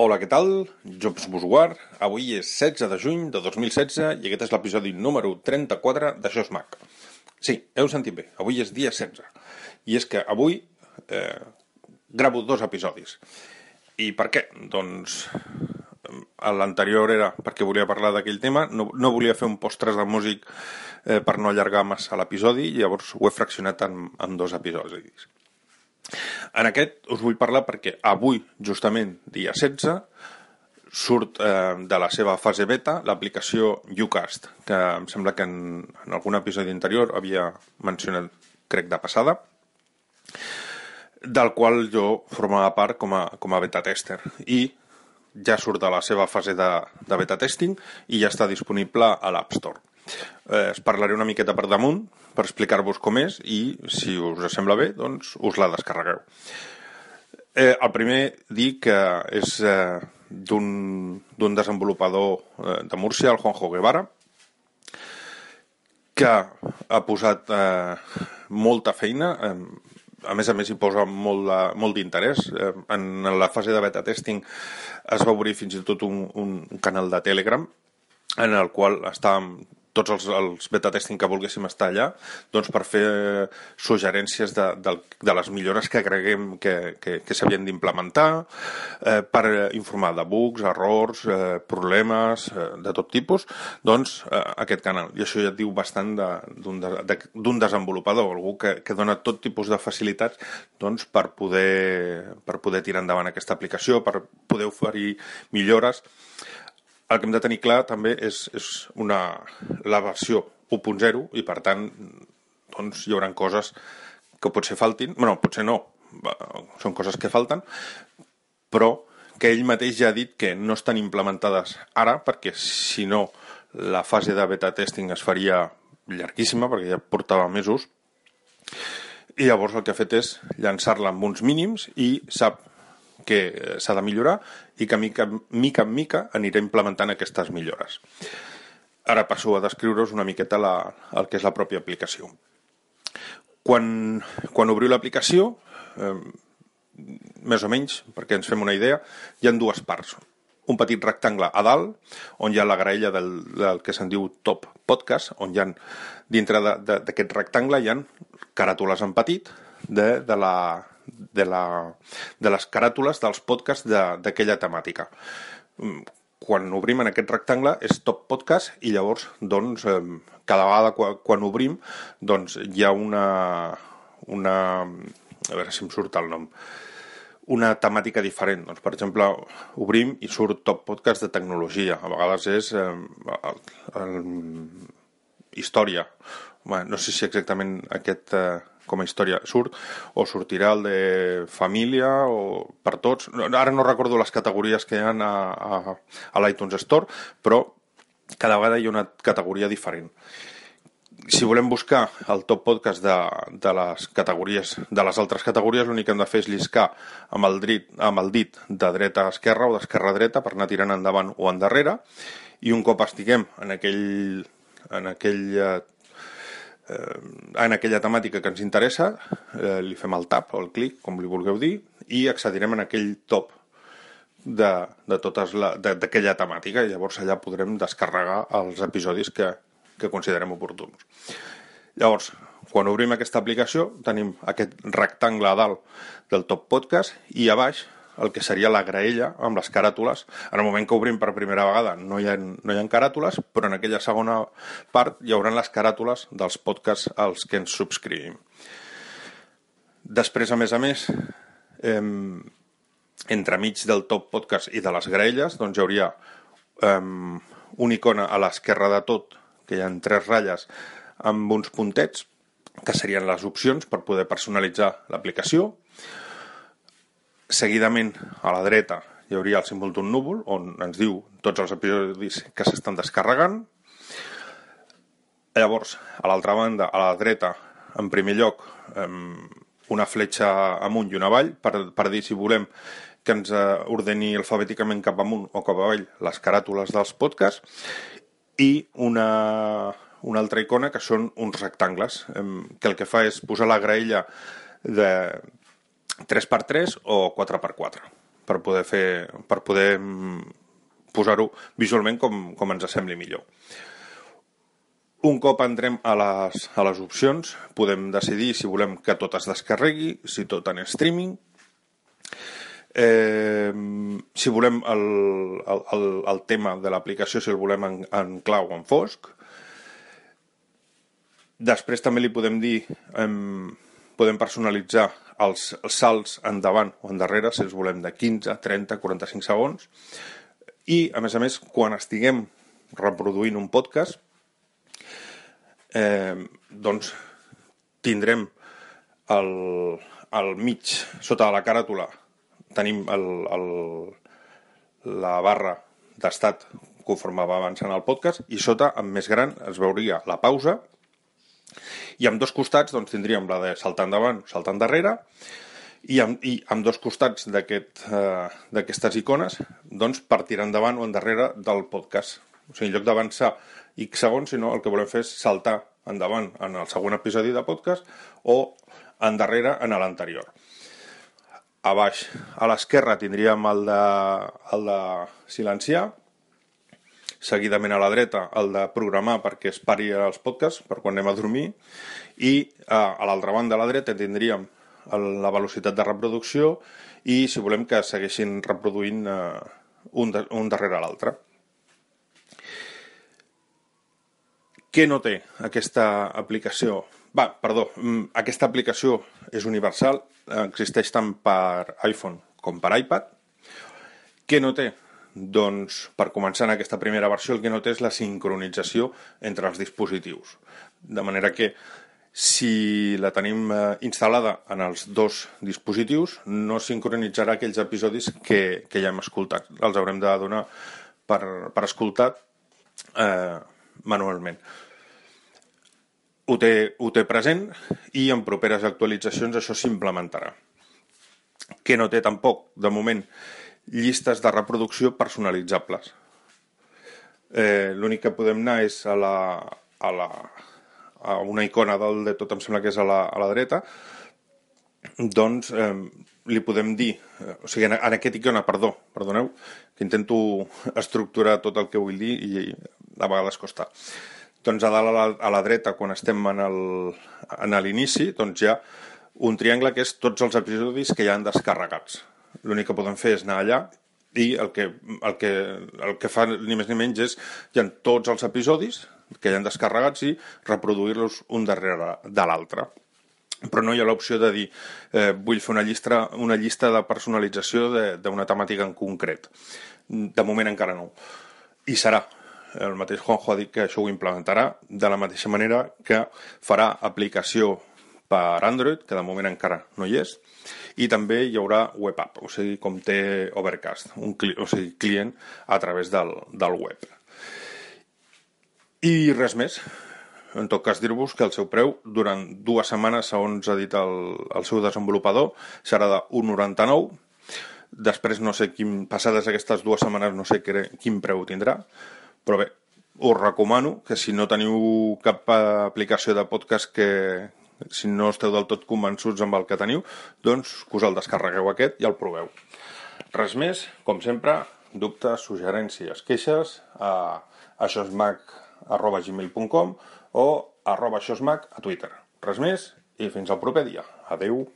Hola, què tal? Jobs Busguard. Avui és 16 de juny de 2016 i aquest és l'episodi número 34 d'Això és Mac. Sí, heu sentit bé, avui és dia 16. I és que avui eh, gravo dos episodis. I per què? Doncs l'anterior era perquè volia parlar d'aquell tema, no, no volia fer un postres de músic eh, per no allargar massa l'episodi, llavors ho he fraccionat en, en dos episodis. En aquest us vull parlar perquè avui, justament, dia 16, surt eh, de la seva fase beta l'aplicació Ucast, que em sembla que en, en algun episodi anterior havia mencionat, crec, de passada, del qual jo formava part com a, com a beta tester. I ja surt de la seva fase de, de beta testing i ja està disponible a l'App Store. Eh, es parlaré una miqueta per damunt per explicar-vos com és i, si us sembla bé, doncs us la descarregueu. Eh, el primer dir que és eh, d'un desenvolupador eh, de Múrcia, el Juanjo Guevara, que ha posat eh, molta feina, eh, a més a més hi posa molt, molt d'interès. Eh, en la fase de beta testing es va obrir fins i tot un, un canal de Telegram en el qual estàvem tots els, els beta testing que volguéssim estar allà doncs per fer suggerències de, de, de les millores que creguem que, que, que s'havien d'implementar, eh, per informar de bugs, errors, eh, problemes eh, de tot tipus, doncs eh, aquest canal. I això ja et diu bastant d'un de, de, de, desenvolupador, algú que, que dona tot tipus de facilitats doncs, per, poder, per poder tirar endavant aquesta aplicació, per poder oferir millores el que hem de tenir clar també és, és una, la versió 1.0 i per tant doncs, hi haurà coses que potser faltin, bueno, potser no, són coses que falten, però que ell mateix ja ha dit que no estan implementades ara perquè si no la fase de beta testing es faria llarguíssima perquè ja portava mesos. I llavors el que ha fet és llançar-la amb uns mínims i sap que s'ha de millorar i que mica, mica en mica aniré implementant aquestes millores. Ara passo a descriure-us una miqueta la, el que és la pròpia aplicació. Quan, quan obriu l'aplicació, eh, més o menys, perquè ens fem una idea, hi han dues parts. Un petit rectangle a dalt, on hi ha la graella del, del que se'n diu Top Podcast, on hi ha, dintre d'aquest rectangle, hi ha caràtules en petit de, de, la, de, la, de les caràtules dels podcasts d'aquella temàtica. Mm, quan obrim en aquest rectangle és Top Podcast i llavors, doncs, cada vegada quan, quan obrim, doncs hi ha una, una... a veure si em surt el nom una temàtica diferent. Doncs, per exemple, obrim i surt Top Podcast de tecnologia. A vegades és eh, el, el, història. Bueno, no sé si exactament aquest, eh, com a història surt, o sortirà el de família, o per tots. Ara no recordo les categories que hi ha a, a, a l'iTunes Store, però cada vegada hi ha una categoria diferent. Si volem buscar el top podcast de, de les categories, de les altres categories, l'únic que hem de fer és lliscar amb el, drit, amb el dit de dreta a esquerra o d'esquerra a dreta per anar tirant endavant o endarrere i un cop estiguem en aquell, en aquell eh, en aquella temàtica que ens interessa, eh, li fem el tap o el clic, com li vulgueu dir, i accedirem en aquell top de, de totes d'aquella temàtica i llavors allà podrem descarregar els episodis que, que considerem oportuns. Llavors, quan obrim aquesta aplicació tenim aquest rectangle a dalt del top podcast i a baix el que seria la graella amb les caràtules. En el moment que obrim per primera vegada no hi ha, no hi ha caràtules, però en aquella segona part hi haurà les caràtules dels podcasts als que ens subscrivim. Després, a més a més, eh, entremig del top podcast i de les graelles, doncs hi hauria eh, una icona a l'esquerra de tot, que hi ha tres ratlles amb uns puntets, que serien les opcions per poder personalitzar l'aplicació, Seguidament, a la dreta, hi hauria el símbol d'un núvol, on ens diu tots els episodis que s'estan descarregant. Llavors, a l'altra banda, a la dreta, en primer lloc, una fletxa amunt i una avall, per, per dir si volem que ens eh, ordeni alfabèticament cap amunt o cap avall les caràtules dels podcasts, i una, una altra icona que són uns rectangles, que el que fa és posar la graella de, 3x3 o 4x4. per poder fer per poder mm, posar-ho visualment com, com ens sembli millor. Un cop entrem a les, a les opcions, podem decidir si volem que tot es descarregui, si tot en streaming, eh, si volem el, el, el, tema de l'aplicació, si el volem en, en clau o en fosc. Després també li podem dir, eh, podem personalitzar els, salts endavant o endarrere, si els volem de 15, 30, 45 segons. I, a més a més, quan estiguem reproduint un podcast, eh, doncs tindrem el, al mig, sota la caràtula, tenim el, el, la barra d'estat conforme va avançant el podcast i sota, amb més gran, es veuria la pausa i amb dos costats doncs, tindríem la de saltar endavant, saltar endarrere i amb, i amb dos costats d'aquestes aquest, eh, icones doncs, per tirar endavant o endarrere del podcast. O sigui, en lloc d'avançar X segons, sinó el que volem fer és saltar endavant en el següent episodi de podcast o endarrere en l'anterior. A baix, a l'esquerra tindríem el de, el de silenciar, seguidament a la dreta el de programar perquè es pari els podcasts per quan anem a dormir i a, a l'altra banda a la dreta tindríem la velocitat de reproducció i si volem que segueixin reproduint eh, un, de, un darrere l'altre. Què no té aquesta aplicació? Va, perdó, mm, aquesta aplicació és universal, existeix tant per iPhone com per iPad. Què no té? Doncs, per començar en aquesta primera versió, el que no té és la sincronització entre els dispositius. De manera que, si la tenim eh, instal·lada en els dos dispositius, no sincronitzarà aquells episodis que, que ja hem escoltat. Els haurem de donar per, per escoltat eh, manualment. Ho té, ho té present i en properes actualitzacions això s'implementarà. Que no té tampoc, de moment, llistes de reproducció personalitzables. Eh, L'únic que podem anar és a, la, a, la, a una icona del de tot, em sembla que és a la, a la dreta, doncs eh, li podem dir, eh, o sigui, en, en aquesta icona, perdó, perdoneu, que intento estructurar tot el que vull dir i a vegades costa. Doncs a dalt a la, a la dreta, quan estem en l'inici, doncs hi ha un triangle que és tots els episodis que ja han descarregats. L'únic que podem fer és anar allà i el que, el que, el que fa ni més ni menys és hi ha tots els episodis que ja han descarregats i reproduir-los un darrere de l'altre però no hi ha l'opció de dir eh, vull fer una llista, una llista de personalització d'una temàtica en concret. De moment encara no. I serà. El mateix Juanjo ha dit que això ho implementarà de la mateixa manera que farà aplicació per Android, que de moment encara no hi és, i també hi haurà web app, o sigui, com té Overcast, un cli o sigui, client a través del, del web. I res més. En tot cas, dir-vos que el seu preu durant dues setmanes, segons ha dit el, el seu desenvolupador, serà de 1,99. Després no sé quin, passades aquestes dues setmanes no sé quin preu tindrà, però bé, us recomano que si no teniu cap aplicació de podcast que, si no esteu del tot convençuts amb el que teniu, doncs que us el descarregueu aquest i el proveu. Res més, com sempre, dubtes, suggerències, queixes a aixosmac.gmail.com o arroba xosmac a Twitter. Res més i fins al proper dia. Adeu.